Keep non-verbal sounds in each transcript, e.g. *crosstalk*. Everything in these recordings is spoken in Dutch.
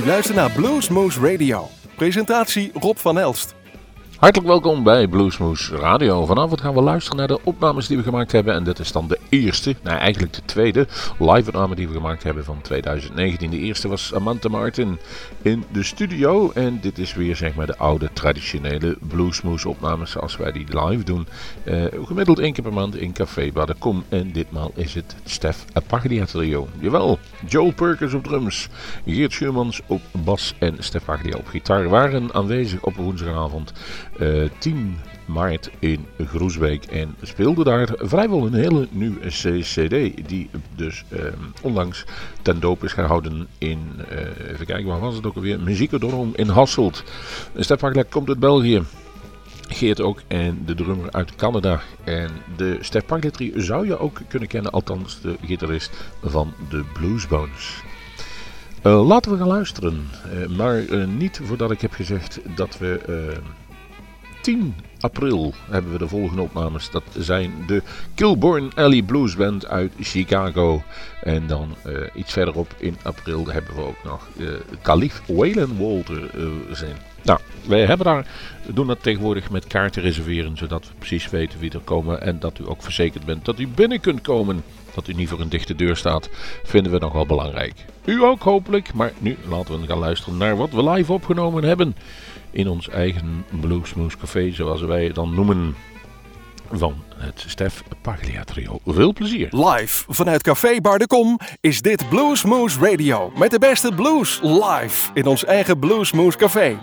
U luistert naar Bluesmoose Radio. Presentatie Rob van Elst. Hartelijk welkom bij Bluesmoose Radio. Vanavond gaan we luisteren naar de opnames die we gemaakt hebben. En dit is dan de eerste, nou eigenlijk de tweede live opname die we gemaakt hebben van 2019. De eerste was Amanda Martin in de studio. En dit is weer zeg maar de oude traditionele Bluesmoose opnames zoals wij die live doen. Uh, gemiddeld één keer per maand in Café Kom. En ditmaal is het Stef Paglia trio. Jawel, Joel Perkins op drums, Geert Schuurmans op bas en Stef Paglia op gitaar waren aanwezig op woensdagavond. 10 eh, maart in Groesbeek en speelde daar vrijwel een hele nieuwe CD die dus uh, onlangs ten doop is gehouden in, uh, even kijken waar was het ook alweer, Muziekendorm in Hasselt. Stef komt uit België. Geert ook en de drummer uit Canada. En de Stef Parkletry zou je ook kunnen kennen, althans de gitarist van de Bluesbones. Uh, laten we gaan luisteren, maar niet voordat ik heb gezegd dat we 10 april hebben we de volgende opnames. Dat zijn de Kilborn Alley Blues Band uit Chicago. En dan uh, iets verderop in april hebben we ook nog uh, Waylon Walter uh, zijn. Nou, wij hebben daar, doen dat tegenwoordig met kaarten reserveren, zodat we precies weten wie er komen. En dat u ook verzekerd bent dat u binnen kunt komen. Dat u niet voor een dichte deur staat, vinden we nogal belangrijk. U ook hopelijk, maar nu laten we gaan luisteren naar wat we live opgenomen hebben in ons eigen Bluesmoose Café, zoals wij het dan noemen, van het Stef Paglia Trio. Veel plezier! Live vanuit Café Bar is dit Bluesmoose Radio met de beste blues live in ons eigen Bluesmoose Café.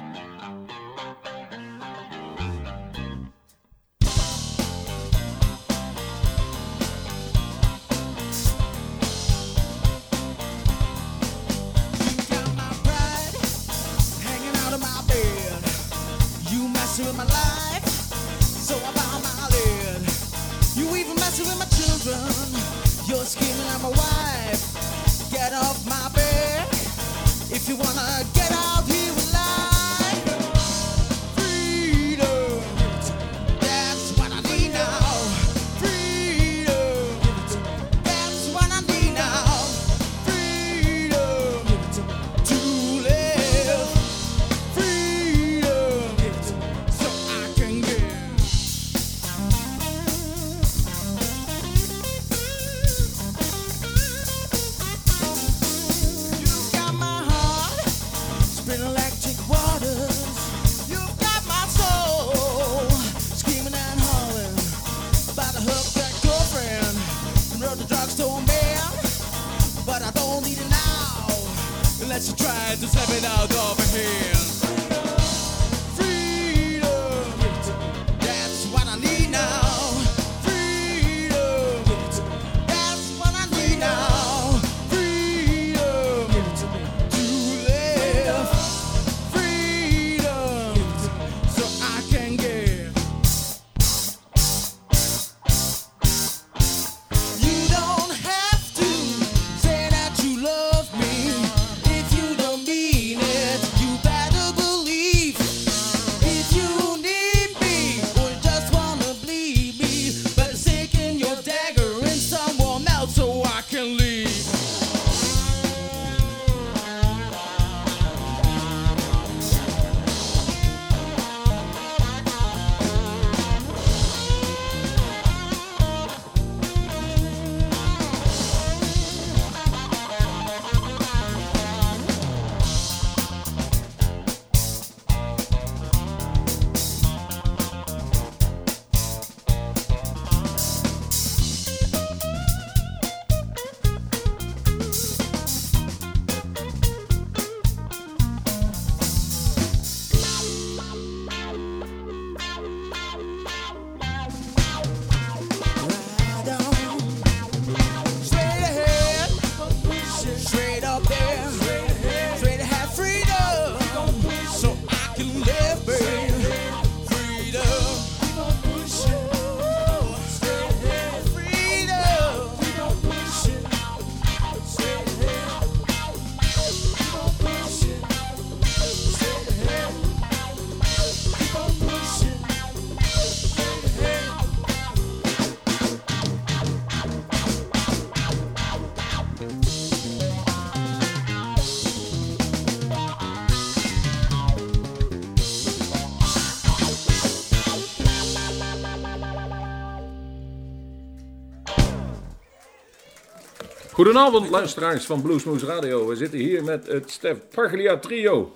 Goedenavond, luisteraars van Bluesmoose Radio. We zitten hier met het Stef Paglia trio.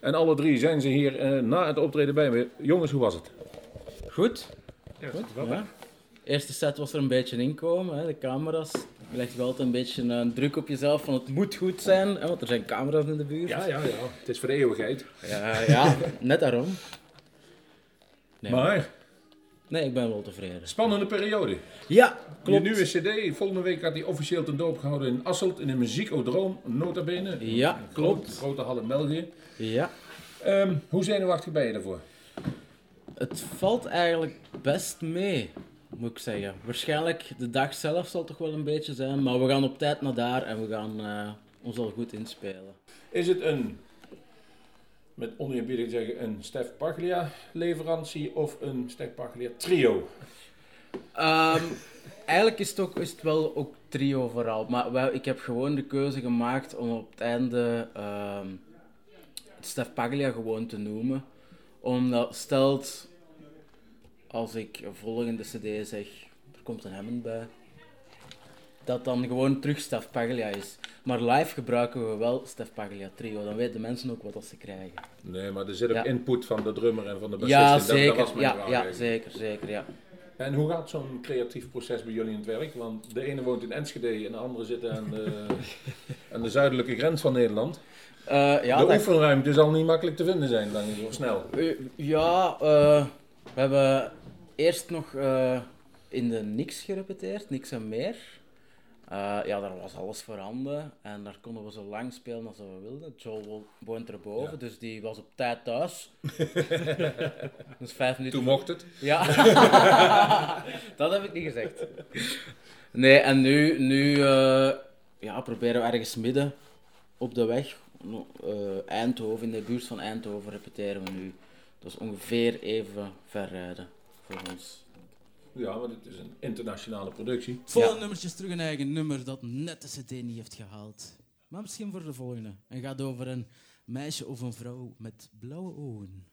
En alle drie zijn ze hier eh, na het optreden bij me. Jongens, hoe was het? Goed. Goed, ja. Eerste set was er een beetje inkomen, hè, de camera's. Je legt wel altijd een beetje een druk op jezelf van het moet goed zijn, hè, want er zijn camera's in de buurt. Ja, ja, ja. Het is voor de eeuwigheid. Ja, ja net daarom. Nee, maar? Nee, ik ben wel tevreden. Spannende periode. Ja, klopt. Je nieuwe cd, volgende week gaat die officieel ten doop gehouden in Asselt, in een muziekodroom, nota bene. Ja, klopt. Grote, grote hal in België. Ja. Um, hoe zenuwachtig ben je daarvoor? Het valt eigenlijk best mee, moet ik zeggen. Waarschijnlijk de dag zelf zal toch wel een beetje zijn, maar we gaan op tijd naar daar en we gaan uh, ons al goed inspelen. Is het een, met oneerbiedig zeggen, een Stef Paglia leverantie of een Stef Paglia trio? Um, eigenlijk is het, ook, is het wel ook trio vooral, maar wel, ik heb gewoon de keuze gemaakt om op het einde um, Stef Paglia gewoon te noemen. Omdat stelt als ik volgende cd zeg, er komt een Hammond bij, dat dan gewoon terug Stef Paglia is. Maar live gebruiken we wel Stef Paglia trio, dan weten de mensen ook wat ze krijgen. Nee, maar er zit ook input van de drummer en van de bassist ja, Zeker. Dat, ja, ja, zeker, zeker, ja. En hoe gaat zo'n creatief proces bij jullie in het werk? Want de ene woont in Enschede en de andere zit aan de, *laughs* aan de zuidelijke grens van Nederland. Uh, ja, de oefenruimte zal niet makkelijk te vinden zijn, dan zo snel. Uh, ja, uh, we hebben eerst nog in de niks gerepeteerd, niks en meer. Ja, daar was alles voorhanden en daar konden we zo lang spelen als we wilden. Joel woont erboven, ja. dus die was op tijd thuis. *laughs* dus vijf minuten. Toen mocht het. Ja, *laughs* dat heb ik niet gezegd. Nee, en nu, nu ja, proberen we ergens midden op de weg uh, Eindhoven, in de buurt van Eindhoven repeteren we nu. Dat is ongeveer even ver rijden voor ons. Ja, want het is een internationale productie. Volle nummertjes terug een eigen nummer dat net de CD niet heeft gehaald. Maar misschien voor de volgende. En gaat over een meisje of een vrouw met blauwe ogen.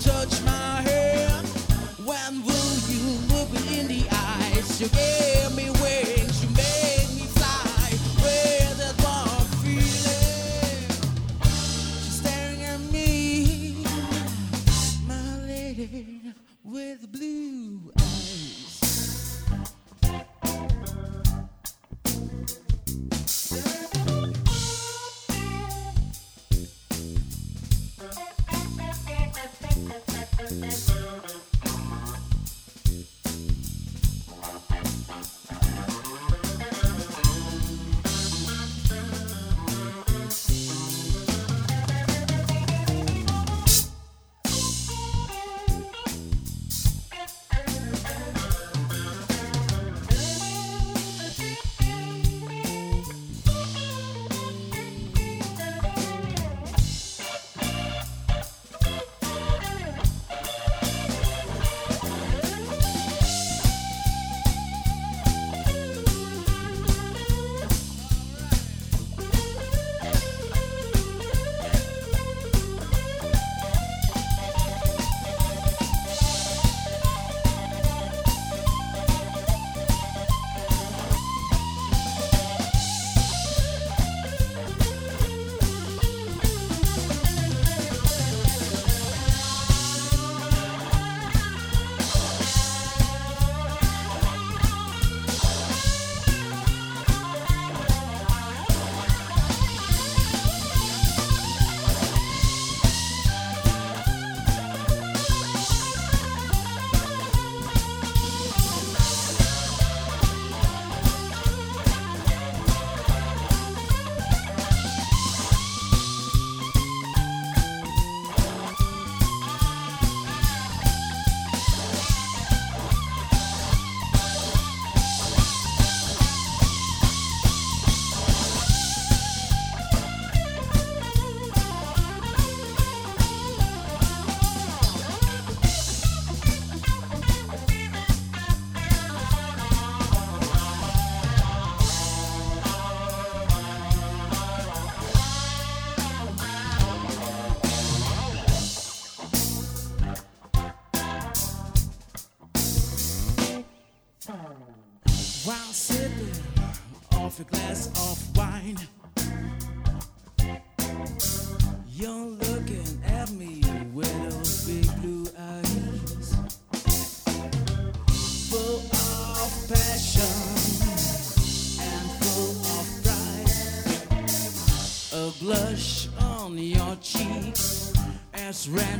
touch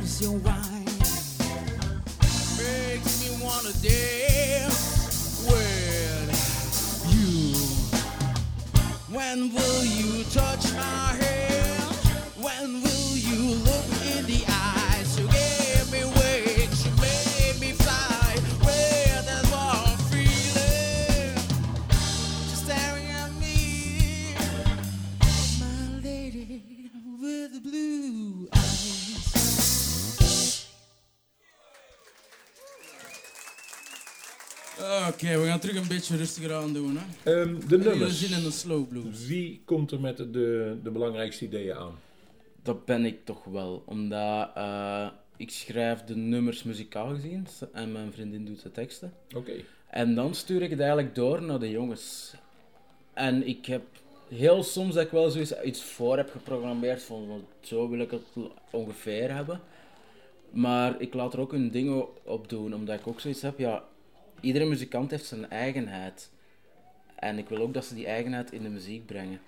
seu ah gaan terug een beetje rustiger aan doen. Hè? Ehm, de nummers. zin in de slow blues? Wie komt er met de, de belangrijkste ideeën aan? Dat ben ik toch wel, omdat eh, ik schrijf de nummers muzikaal gezien en mijn vriendin doet de teksten. Oké. En dan stuur ik het eigenlijk door naar de jongens. En ik heb heel soms dat ik wel zoiets iets voor heb geprogrammeerd van van, zo wil ik het ongeveer hebben. Maar ik laat er ook hun dingen op doen, omdat ik ook zoiets heb, ja, iedere muzikant heeft zijn eigenheid. En ik wil ook dat ze die eigenheid in de muziek brengen.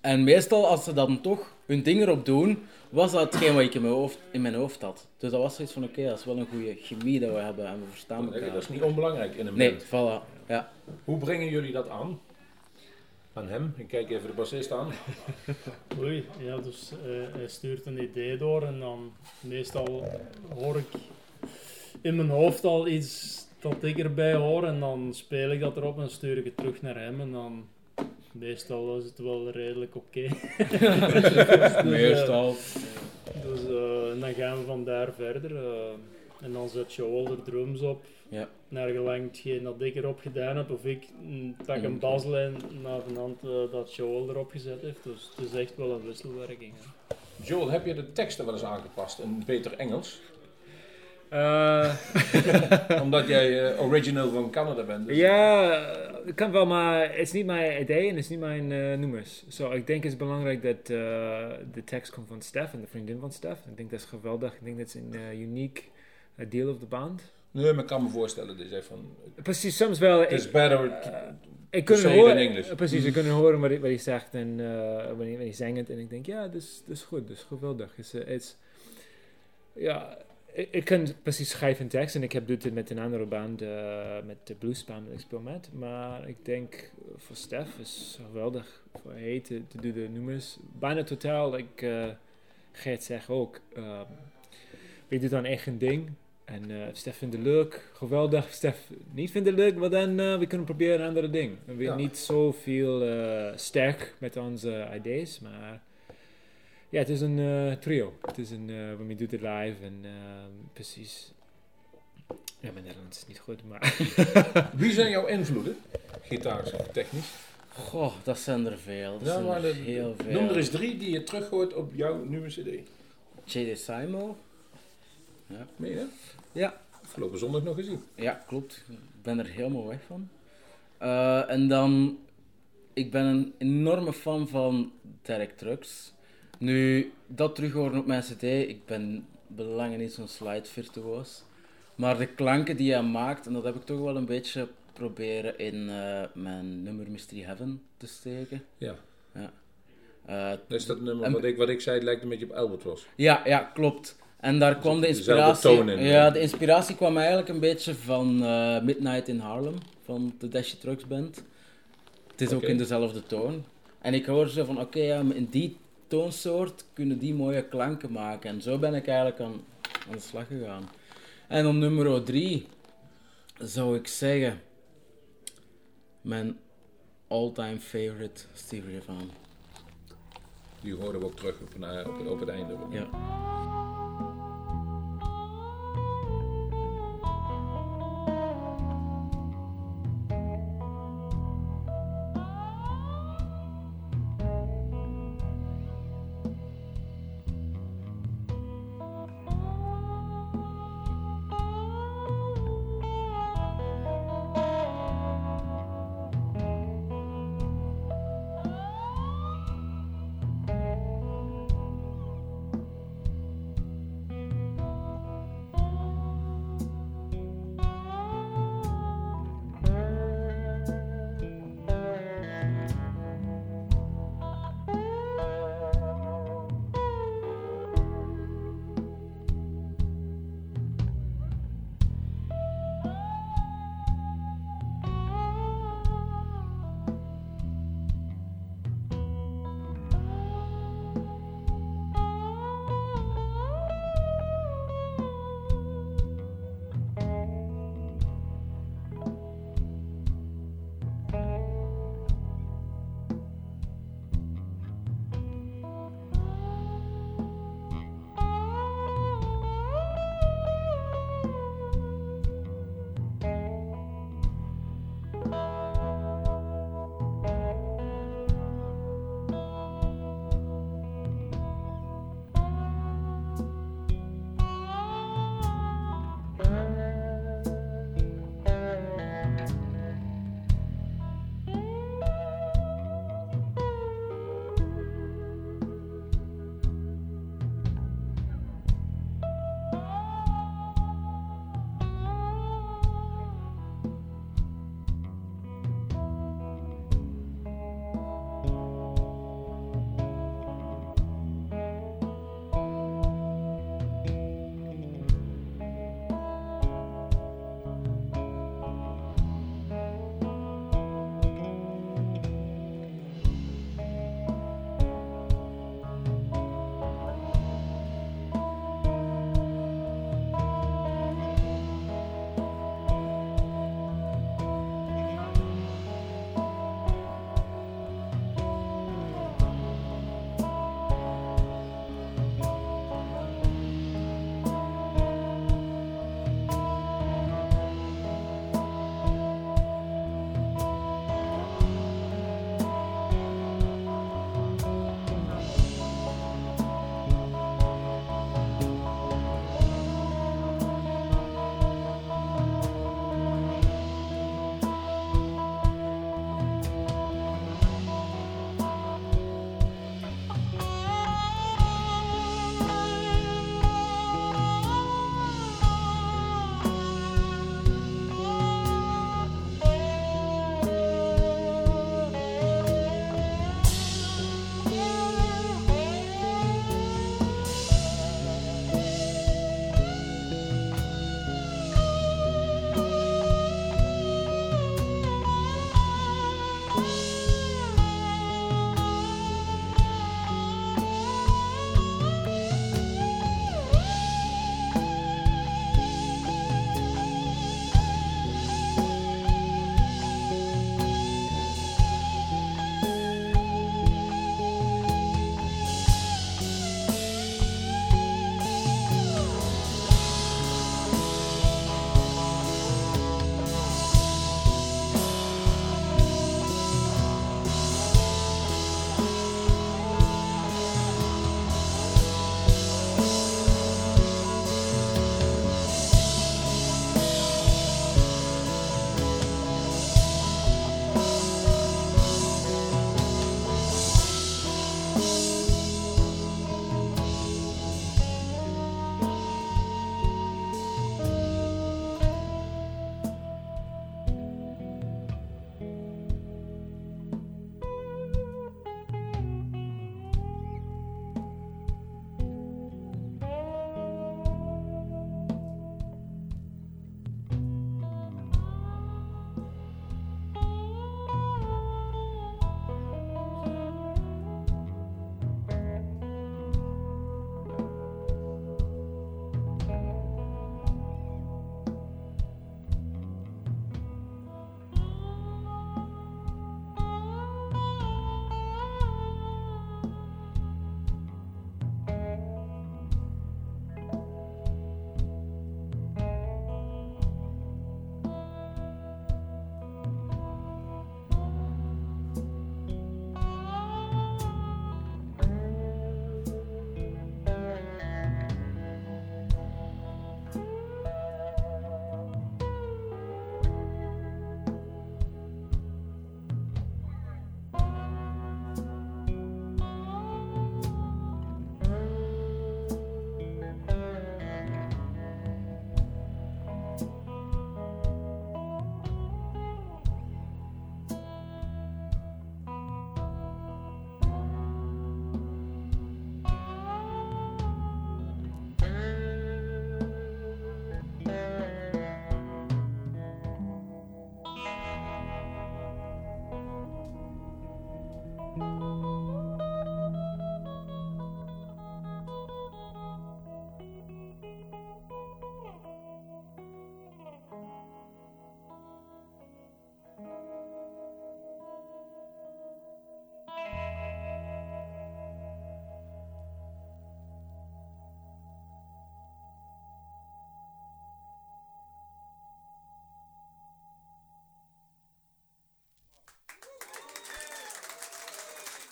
En meestal, als ze dan toch hun ding erop doen, was dat hetgeen wat ik in mijn hoofd, in mijn hoofd had. Dus dat was zoiets van, oké, dat is wel een goede chemie dat we hebben en we verstaan elkaar. Dat is niet onbelangrijk in een Nee, band. voilà. Ja. Hoe brengen jullie dat aan? Aan hem? Ik kijk even de bassist aan. *laughs* Oei, ja, dus eh, hij stuurt een idee door en dan meestal hoor ik in mijn hoofd al iets dat ik erbij hoor en dan speel ik dat erop en stuur ik het terug naar hem en dan meestal is het wel redelijk oké. *laughs* Meestal. Dus eh, en dan gaan we van daar verder eh, en dan zet Joel er drums op. Ja. Naar gelang hetgeen dat ik erop gedaan heb, of ik mm, pak een baslijn naar de hand eh, dat Joel erop gezet heeft. Dus het is echt wel een wisselwerking. hè. Joel, heb je de teksten wel eens aangepast in beter Engels? Eh, *laughs* Omdat jij eh, original van Canada bent. dus- ja, het kan wel, maar het is niet mijn idee en het is niet mijn eh nummers. Zo, ik denk het is belangrijk dat de tekst komt van Stef en de vriendin van Stef. Ik denk dat is geweldig. Ik denk dat is een uniek deel of de band. Nee, maar ik kan me voorstellen. Dus even van, Precies, soms wel. het is better. ik kan horen, in Precies, ik kan horen wat hij, wat hij zegt en wanneer, hij zingt. En ik denk, ja, dat is, dat is goed, dat is geweldig. Het is, ja, ik kan precies schrijven tekst en ik heb het met een andere band, eh, met de bluesband ik speel met. Maar ik denk eh, voor Stef is geweldig voor hij te, te doen de nummers. Bijna totaal, ik uh, Gert zeg ook. Uh, je doet dan echt een ding. En uh, Stef vindt het leuk, geweldig. Stef niet vindt het leuk, maar dan we kunnen proberen een andere ding. We ja. niet zoveel sterk met onze ideeën, maar ja, het is een uh, trio. Het is een, uh, we doen het live en uh, precies. Ja, mijn Nederlands is niet goed, maar. *laughs* Wie zijn jouw invloeden? Gitaars, technisch? Goh, dat zijn er veel. Dat ja, zijn er de, heel veel. Noem er eens drie die je terug hoort op jouw nieuwe CD. J.D. Simo. Ja. Meen je? Ja. Afgelopen zondag nog gezien. Ja, klopt. Ik ben er helemaal weg van. Uh, en dan, ik ben een enorme fan van Derek Trucks. Nu, dat terug horen op mijn cd, ik ben belangen niet zo'n slide virtuoos. Maar de klanken die hij maakt, en dat heb ik toch wel een beetje proberen in uh, mijn nummer Mystery Heaven te steken. Ja. ja. Uh, is dat nummer, wat, ik, wat ik zei, het lijkt een beetje op Albatross. Ja, ja, klopt. En daar kwam de inspiratie. In, ja, de inspiratie kwam eigenlijk een beetje van uh, Midnight in Harlem, van de Dash Trucks Band. Het is okay. ook in dezelfde toon. En ik hoorde zo van, oké, okay, ja, in die toonsoort kunnen die mooie klanken maken. En zo ben ik eigenlijk aan, aan de slag gegaan. En op nummer 3 zou ik zeggen, mijn all-time favorite Stevie Ray Vaughan. Die horen we ook terug op, op, op het einde. Ja.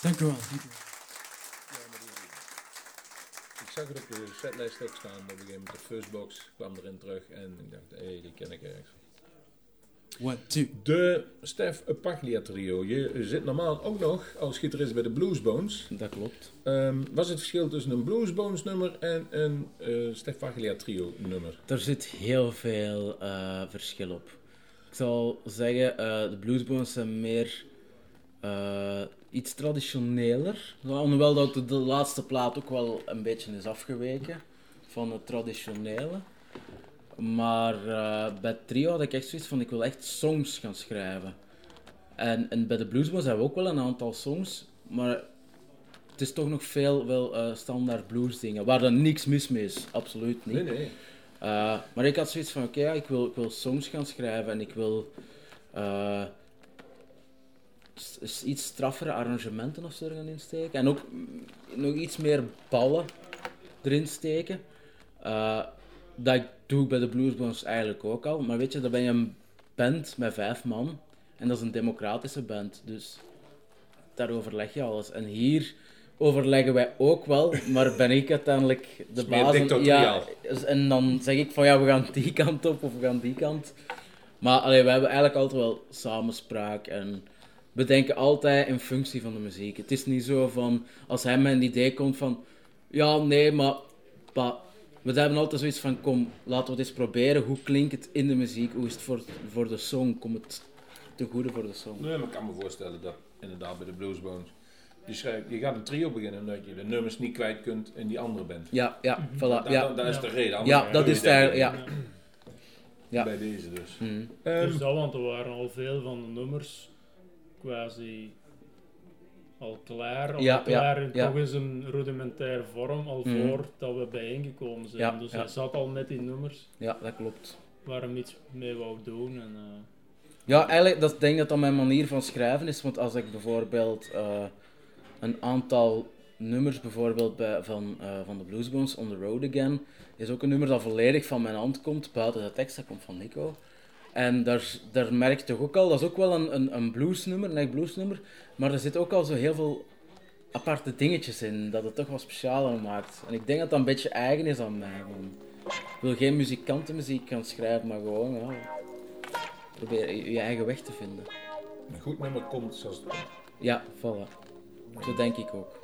Dank u wel. dank u wel. Ik zag het op de setlijst ook staan. Op een gegeven moment de Fuzzbox kwam erin terug. En ik dacht, hé, die ken ik ergens. One, two. De Stef Paglia trio. Je zit normaal ook nog als gitarist bij de Bluesbones. Dat klopt. Ehm wat is het verschil tussen een Bluesbones nummer en een eh Stef Paglia trio nummer? Er zit heel veel eh, verschil op. Ik zal zeggen, eh, de bluesbones zijn meer eh, iets traditioneler. Hoewel dat de, laatste plaat ook wel een beetje is afgeweken van het traditionele. Maar eh, bij trio had ik echt zoiets van, ik wil echt songs gaan schrijven. En, en bij de bluesbones hebben we ook wel een aantal songs, maar het is toch nog veel wel eh, standaard blues dingen, waar er niks mis mee is, absoluut niet. nee. Uh, maar ik had zoiets van, oké, ja, ik, wil, ik wil songs gaan schrijven en ik wil eh, iets straffere arrangementen of zo er gaan insteken. En ook nog iets meer ballen erin steken. Uh, dat doe ik bij de Bluesbones eigenlijk ook al. Maar weet je, dan ben je een band met vijf man. En dat is een democratische band, dus daar overleg je alles. En hier overleggen wij ook wel, maar ben ik uiteindelijk de baas. Ja, en dan zeg ik van ja, we gaan die kant op of we gaan die kant. Maar allee, we hebben eigenlijk altijd wel samenspraak en we denken altijd in functie van de muziek. Het is niet zo van, als hij met een idee komt van, ja, nee, maar, pa, we hebben altijd zoiets van, kom, laten we het eens proberen. Hoe klinkt het in de muziek? Hoe is het voor, voor de song? Komt het ten goede voor de song? Nee, maar ik kan me voorstellen dat inderdaad bij de Bluesbones. Je, schrijft, je gaat een trio beginnen omdat je de nummers niet kwijt kunt in die andere band. Ja, ja, voilà. Dat, Ja, dat, dat is de reden. anders ja dat is eigenlijk, ja. Ja. Bij deze dus. Mhm. Ehm, Dus dat, want er waren al veel van de nummers quasi al klaar, al Ja, klaar ja, in ja. toch eens een rudimentaire vorm, al Mhm. voordat we bijeengekomen zijn. Dus hij zat al met die nummers ja, dat klopt. waar hem iets mee wou doen. En, eh, Ja, eigenlijk, dat ik denk dat dat mijn manier van schrijven is. Want als ik bijvoorbeeld eh, een aantal nummers bijvoorbeeld bij, van, eh, van de Bluesbones, On The Road Again, is ook een nummer dat volledig van mijn hand komt, buiten de tekst, dat komt van Nico. En daar, daar merk je toch ook al, dat is ook wel een, een, een bluesnummer, een echt bluesnummer, maar er zit ook al zo heel veel aparte dingetjes in, dat het toch wat specialer maakt. En ik denk dat dat een beetje eigen is aan mij. Ik wil geen muzikantenmuziek gaan schrijven, maar gewoon, ja, probeer je, je eigen weg te vinden. een goed nummer komt zoals het komt. Ja, voilà. Zo denk ik ook.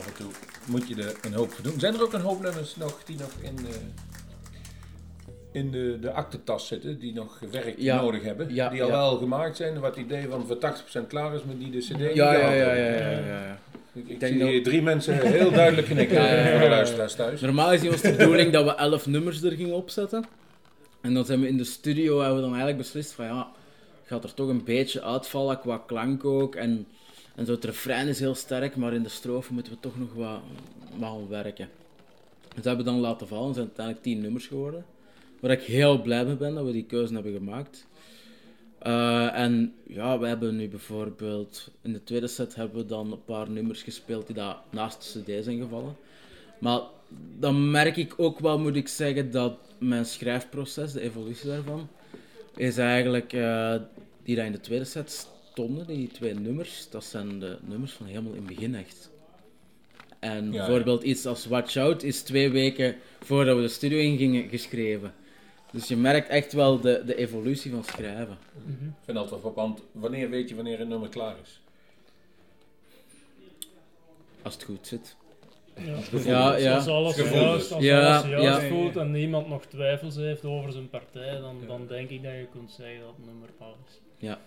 Af en toe moet je er een hoop voor doen. Zijn er ook een hoop nummers nog die nog in de, in de, de aktentas zitten, die nog gewerkt Ja. nodig hebben? Ja, die al ja. wel gemaakt zijn, wat het idee van voor 80% klaar is, maar die de cd niet Ja, ja, ja, ja. Ik, ik denk zie dat- drie mensen heel *laughs* duidelijk knikken voor de luisteraars thuis. Normaal gezien was de bedoeling dat we elf nummers er gingen opzetten. En dan zijn we in de studio hebben we dan eigenlijk beslist van ja, gaat er toch een beetje uitvallen qua klank ook. En, en zo het refrein is heel sterk, maar in de strofe moeten we toch nog wat, wat werken. Dus dat hebben we dan laten vallen. Het zijn uiteindelijk tien nummers geworden. Waar ik heel blij mee ben dat we die keuze hebben gemaakt. Eh, en ja, we hebben nu bijvoorbeeld in de tweede set hebben we dan een paar nummers gespeeld die daar naast de cd zijn gevallen. Maar dan merk ik ook wel, moet ik zeggen, dat mijn schrijfproces, de evolutie daarvan, is eigenlijk eh, die daar in de tweede set stonden, die twee nummers, dat zijn de nummers van helemaal in het begin echt. En ja. bijvoorbeeld iets als Watch Out is twee weken voordat we de studio in gingen geschreven. Dus je merkt echt wel de, de evolutie van schrijven. Ik vind dat wel frappant. Wanneer weet je wanneer een nummer klaar is? Als het goed zit. Ja, Ja, ja. Als alles juist, als Ja, alles juist ja. voelt en niemand nog twijfels heeft over zijn partij, dan, dan denk ik dat je kunt zeggen dat het nummer af is. Ja.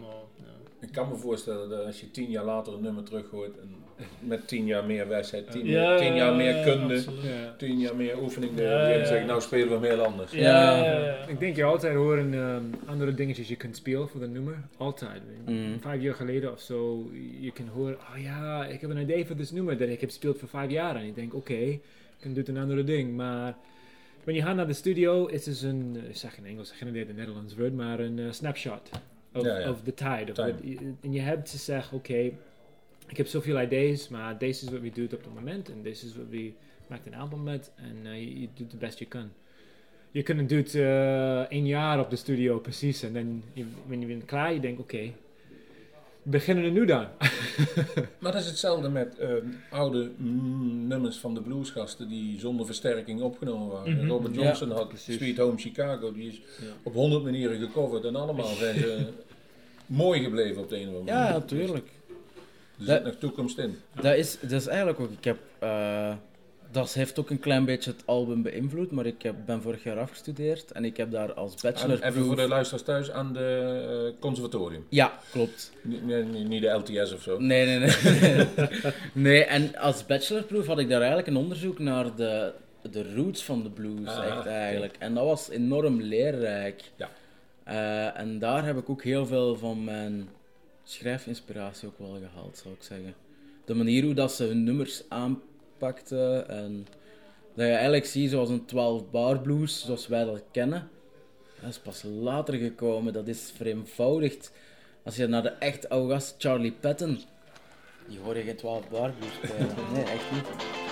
Maar, ja. Ik kan me voorstellen dat als je tien jaar later een nummer teruggooit en met tien jaar meer wijsheid, tien, Ja, tien jaar meer kunde, absoluut. Tien jaar meer oefening, Ja, ja, ja, ja. zeggen nou spelen we heel anders. Ja, Ja. ja, ja. Ik denk je altijd horen ehm, andere dingetjes je kunt spelen voor de nummer. Altijd. Mm. Vijf jaar geleden of zo, je kan horen, oh ja, ik heb een idee voor dit nummer dat ik heb gespeeld voor vijf jaar. En ik denk, oké, ik kan doen een andere ding. Maar wanneer je gaat naar de studio, is het een, eh, ik zeg in Engels, geen idee het Nederlands woord, maar een eh, snapshot of, Ja, ja. of the tide. Of en je hebt te zeggen, oké, ik heb zoveel ideeën, maar deze is wat we doen op het moment. En deze is wat we maakt een album met. En eh, je, je doet het best je kan. Je kunt het doet eh één jaar op de studio precies. En dan, wanneer je bent klaar, je denkt, oké, we beginnen er nu dan. *laughs* Maar dat is hetzelfde met eh, oude mm, nummers van de bluesgasten die zonder versterking opgenomen waren. Mhm. Robert Ja, Johnson had precies. Sweet Home Chicago, die is Ja. op honderd manieren gecoverd en allemaal *laughs* zijn ze mooi gebleven op de een of andere manier. Ja, natuurlijk. Er Dat- zit nog toekomst in. Dat is, dat is eigenlijk ook, ik heb, eh, dat heeft ook een klein beetje het album beïnvloed, maar ik heb, ben vorig jaar afgestudeerd en ik heb daar als Aan, bachelor even voor de luisteraars thuis aan de eh, conservatorium. Ja, klopt. Niet, de LTS of zo. Nee, nee, nee. *laughs* nee, en als bachelorproef had ik daar eigenlijk een onderzoek naar de, de roots van de blues, Ah, echt eigenlijk. En dat was enorm leerrijk. Ja. Eh, en daar heb ik ook heel veel van mijn schrijfinspiratie ook wel gehaald, zou ik zeggen. De manier hoe dat ze hun nummers aanpakten en dat je eigenlijk ziet zoals een 12 bar blues, zoals wij dat kennen. Dat is pas later gekomen, dat is vereenvoudigd. Als je naar de echt oude gast Charlie Patton, die hoor je geen 12 bar blues spelen. *laughs* Nee, echt niet.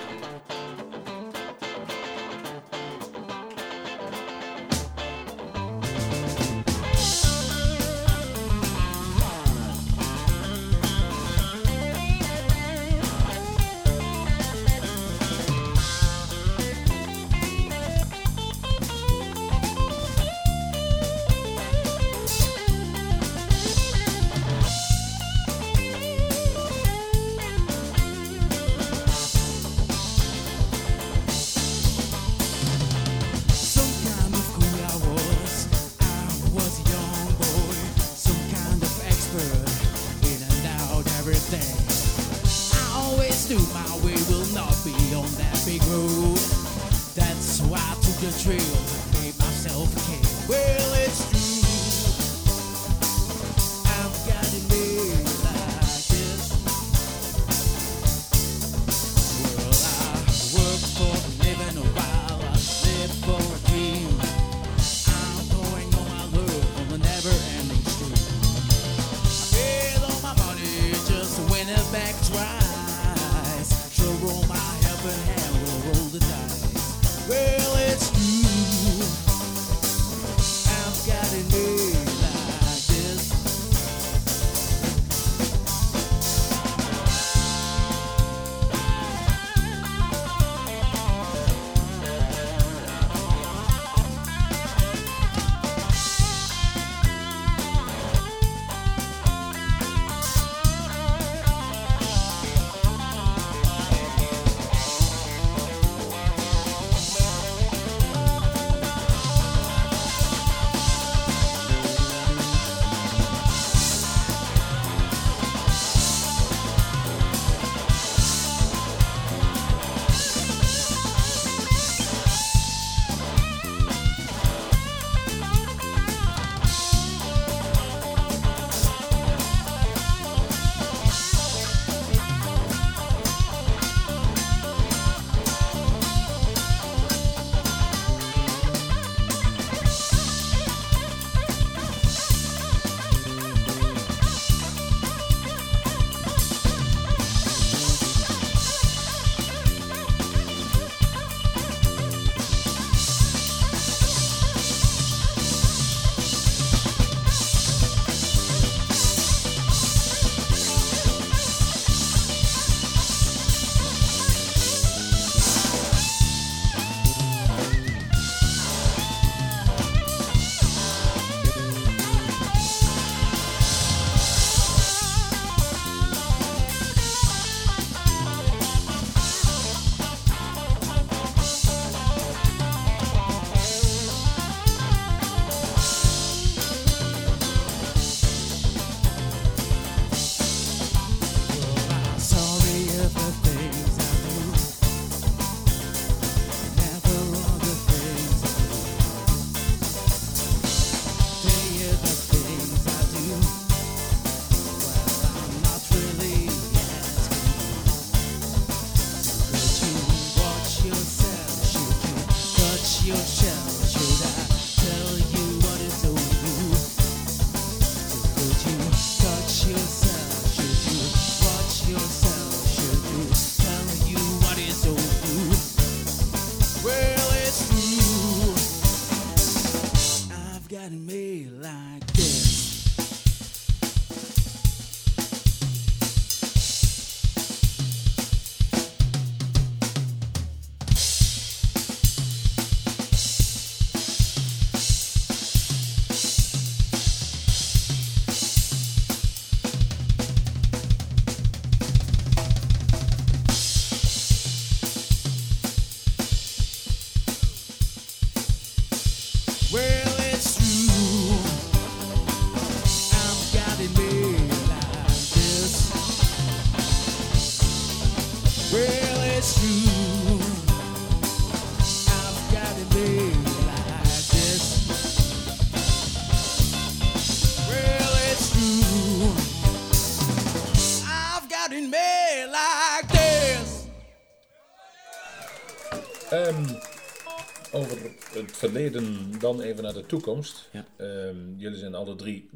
Verleden, dan even naar de toekomst. Ja. Ehm, jullie zijn alle drie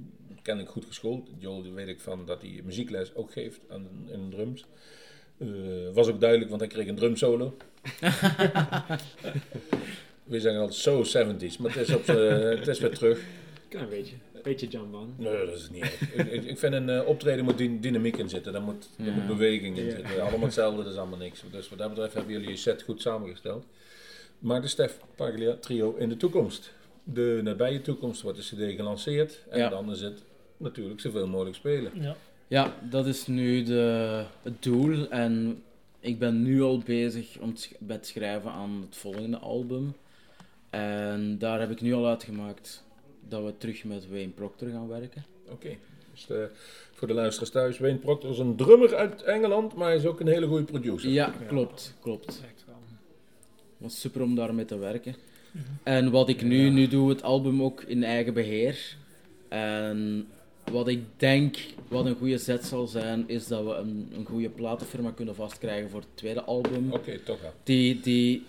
kennelijk goed geschoold. Joel weet ik van dat hij muziekles ook geeft aan, in drums. Eh, was ook duidelijk, want hij kreeg een drumsolo. *laughs* We zeggen altijd zo 70s, maar het is, op z'n- het is weer terug. Klein beetje. Beetje Van. Nee, dat is niet erg. ik, ik, ik vind een eh, optreden moet dy- dynamiek in zitten. Daar moet, Ja. moet beweging in Ja. zitten. Allemaal hetzelfde, dat is allemaal niks. Dus wat dat betreft hebben jullie je set goed samengesteld. Maar de Stef Paglia trio in de toekomst. De nabije toekomst wordt de cd gelanceerd. En Ja. dan is het natuurlijk zoveel mogelijk spelen. Ja. Ja, dat is nu de, het doel. En ik ben nu al bezig om het sch- met het schrijven aan het volgende album. En daar heb ik nu al uitgemaakt dat we terug met Wayne Proctor gaan werken. Oké. Dus eh, voor de luisteraars thuis, Wayne Proctor is een drummer uit Engeland, maar hij is ook een hele goede producer. Ja, klopt, klopt. Was super om daarmee te werken. En wat ik nu, nu doe, het album ook in eigen beheer. En wat ik denk, wat een goede zet zal zijn, is dat we een, een goede platenfirma kunnen vastkrijgen voor het tweede album. Oké, toch wel. Die, die,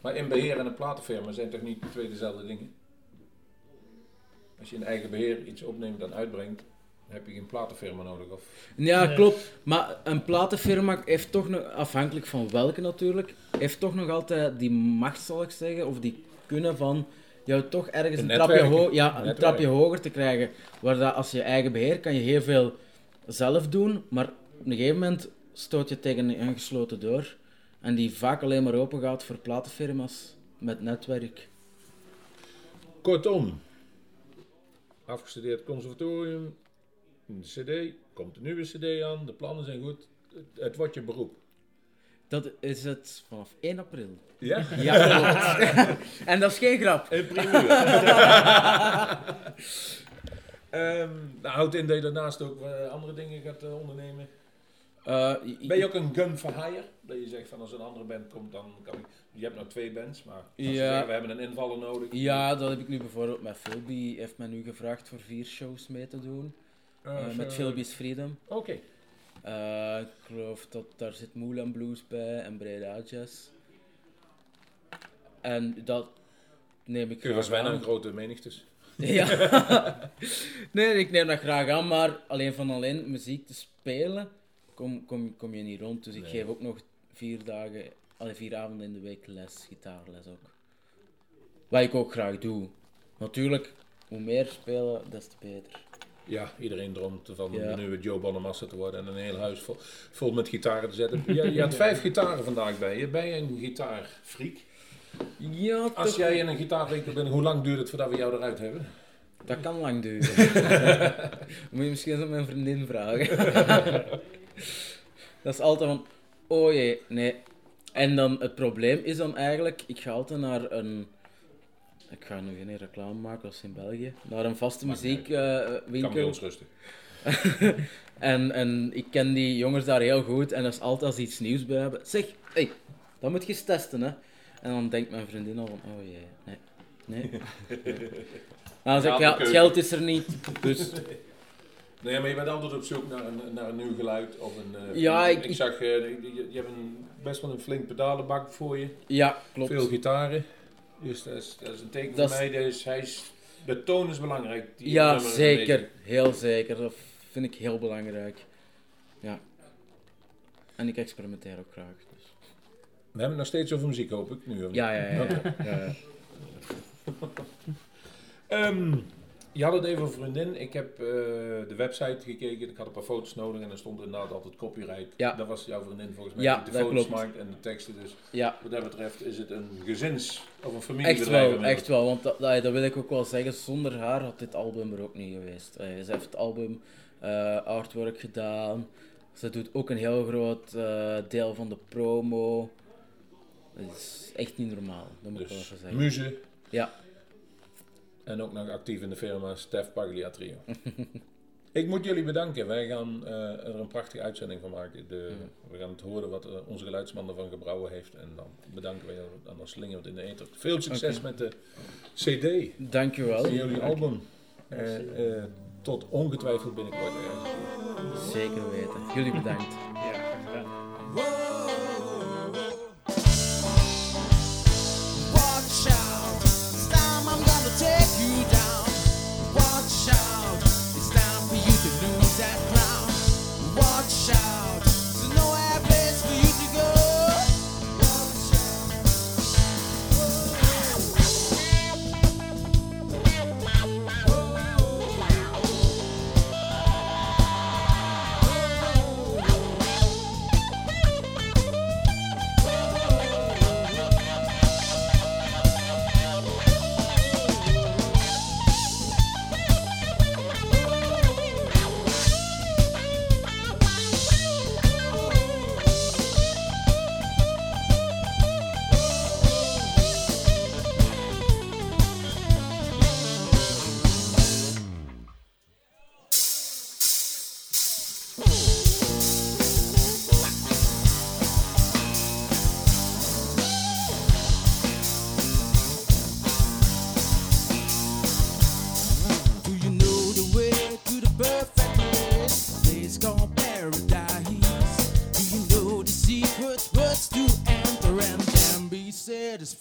Maar in beheer en een platenfirma zijn toch niet twee dezelfde dingen? Als je in eigen beheer iets opneemt en uitbrengt, heb je geen platenfirma nodig. Of... ja, Nee. klopt. Maar een platenfirma heeft toch nog, afhankelijk van welke natuurlijk, heeft toch nog altijd die macht, zal ik zeggen, of die kunnen van jou toch ergens Een een, trapje, ho ja, Een trapje hoger te krijgen. Waar dat als je eigen beheer kan je heel veel zelf doen, maar op een gegeven moment stoot je tegen een gesloten deur. En die vaak alleen maar open gaat voor platenfirma's met netwerk. Kortom, afgestudeerd conservatorium, een cd, komt een nieuwe cd aan, de plannen zijn goed. Het, het wordt je beroep. Dat is het vanaf 1 april. Ja? Ja, klopt. en dat is geen grap. In primeur. *laughs* Ehm nou, houdt in dat je daarnaast ook eh, andere dingen gaat eh, ondernemen. Eh, Ben je ook een gun for hire? Dat je zegt van als een andere band komt, dan kan ik... Je hebt nou twee bands, maar Ja. we hebben een invaller nodig. Ja, dat heb ik nu bijvoorbeeld met Philby. heeft mij nu gevraagd voor vier shows mee te doen. Eh, zo. met Philby's Freedom. Oké. Eh, ik geloof dat daar zit Moulin Blues bij en Breda Jazz. En dat neem ik Je was bijna een grote menigtes. *laughs* Ja. *laughs* nee, ik neem dat graag aan, maar alleen van alleen muziek te spelen, kom, kom, kom je niet rond. Dus ik Nee. geef ook nog vier dagen, alle vier avonden in de week les, gitaarles ook. Wat ik ook graag doe. Natuurlijk, hoe meer spelen, des te beter. Ja, iedereen droomt van Ja. de nieuwe Joe Bonamassa te worden en een heel huis vol, vol met gitaren te zetten. Je, je had *laughs* vijf gitaren vandaag bij je. Ben je een gitaarfreak? Ja, Als jij in een gitaarwinkel bent, hoe lang duurt het voordat we jou eruit hebben? Dat kan lang duren. *laughs* Moet je misschien eens aan mijn vriendin vragen. *laughs* dat is altijd van, oh jee, nee. En dan het probleem is dan eigenlijk, ik ga altijd naar een, ik ga nu geen reclame maken als in België, naar een vaste Maakt niet Kan muziekwinkel. ons rustig. *laughs* en, en ik ken die jongens daar heel goed en als altijd als iets nieuws bij hebben, zeg, hey, dat moet je eens testen hè. En dan denkt mijn vriendin al van, oh jee, nee, nee. *laughs* Nou, dan zeg ik, Ja, het geld is er niet, dus... *laughs* Nee, maar je bent altijd op zoek naar een, naar een nieuw geluid. Of een, eh, Ja, ik, ik- zag, eh, je, je hebt een, best wel een flink pedalenbak voor je. Ja, klopt. Veel gitaren. Dus dat is, dat is een teken Dat voor is- mij. Dus hij is, de toon is belangrijk. die Ja, zeker. Heel zeker. Dat vind ik heel belangrijk. Ja. En ik experimenteer ook graag. Dus. We hebben het nog steeds over muziek, hoop ik. Nu, of niet? Ja, ja, ja. Ja, ja. *laughs* Ehm, je had het even over vriendin. Ik heb eh, de website gekeken. Ik had een paar foto's nodig en er stond inderdaad altijd copyright. Ja. Dat was jouw vriendin volgens mij. Ja, die de dat foto's maakt en de teksten. Dus ja. wat dat betreft is het een gezins- of een Echt familiebedrijf. wel, inmiddels. echt wel. Want dat, dat, dat wil ik ook wel zeggen. Zonder haar had dit album er ook niet geweest. Eh, ze heeft het album eh, artwork gedaan. Ze doet ook een heel groot deel van de promo. Het is echt niet normaal. Dat moet ik wel Dus even zeggen. muze. Ja. En ook nog actief in de firma Stef Paglia Trio. *laughs* ik moet jullie bedanken. Wij gaan eh, er een prachtige uitzending van maken. De, We gaan het horen wat eh, onze geluidsman ervan gebrouwen heeft. En dan bedanken we je en dan slingen we het in de ether. Veel succes met de CD Dankjewel. en jullie album. Eh, tot ongetwijfeld binnenkort. ergens. Zeker weten. Jullie bedankt.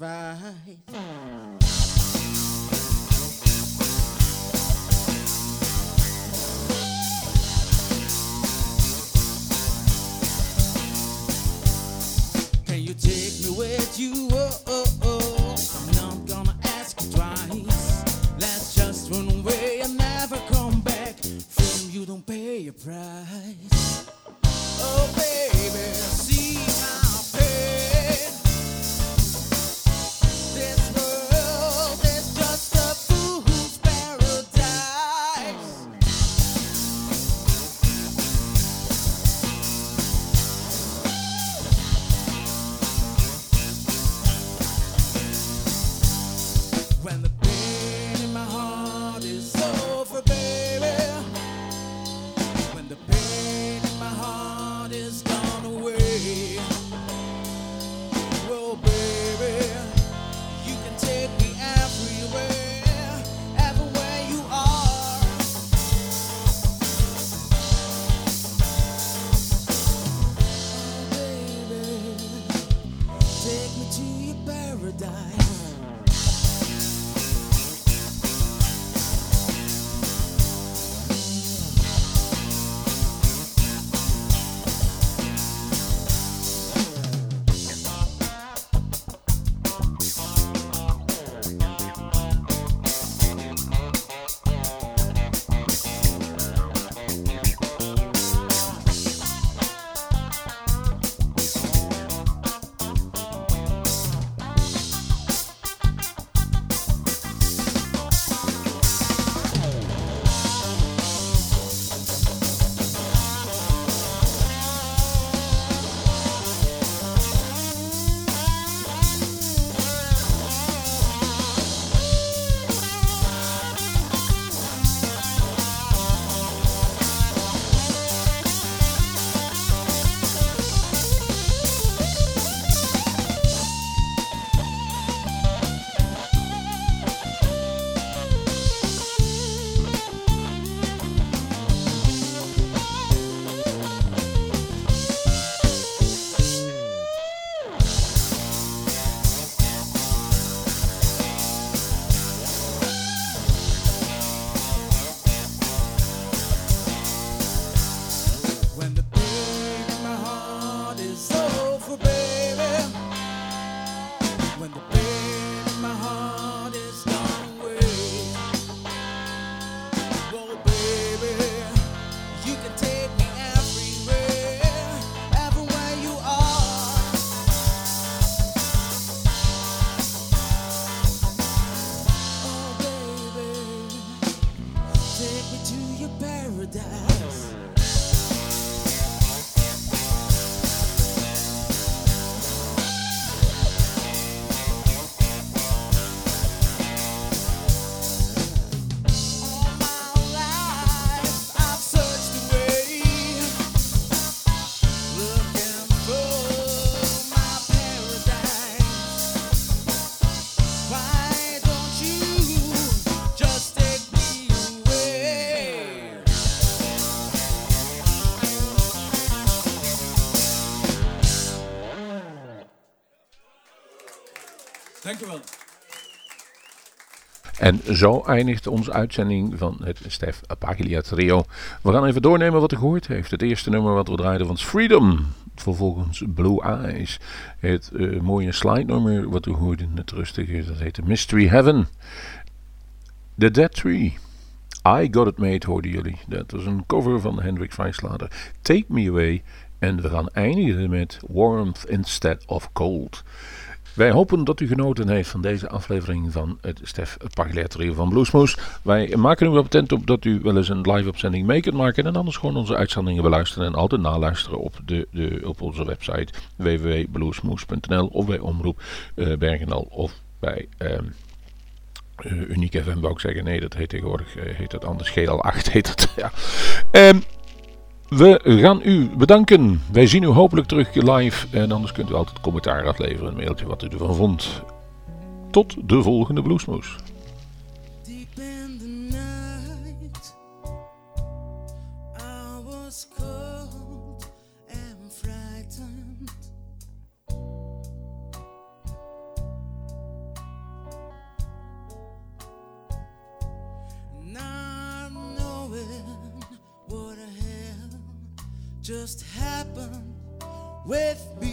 fine. En zo eindigt onze uitzending van het Stef Paglia Trio. We gaan even doornemen wat u gehoord heeft. Het eerste nummer wat we draaiden was Freedom. Vervolgens Blue Eyes. Het eh, mooie slide nummer wat u hoorde, het rustige, dat heette Mystery Heaven. The Dead Tree. I Got It Made hoorden jullie. Dat was een cover van Hendrik Vijslader. Take Me Away. En we gaan eindigen met Warmth Instead of Cold. Wij hopen dat u genoten heeft van deze aflevering van het Stef Paglia Trio van Bluesmoes. Wij maken u op tent op dat u wel eens een live opzending mee kunt maken en anders gewoon onze uitzendingen beluisteren en altijd naluisteren op, de, de, op onze website www.bluesmoes.nl of bij Omroep eh, Bergendal of bij eh, Unique FM zeggen. Nee, dat heet tegenwoordig eh, heet dat anders. GL8 heet het. *laughs* Ja. Ehm, we gaan u bedanken. Wij zien u hopelijk terug live. En anders kunt u altijd commentaar afleveren. Een mailtje wat u ervan vond. Tot de volgende Bluesmoes. With me.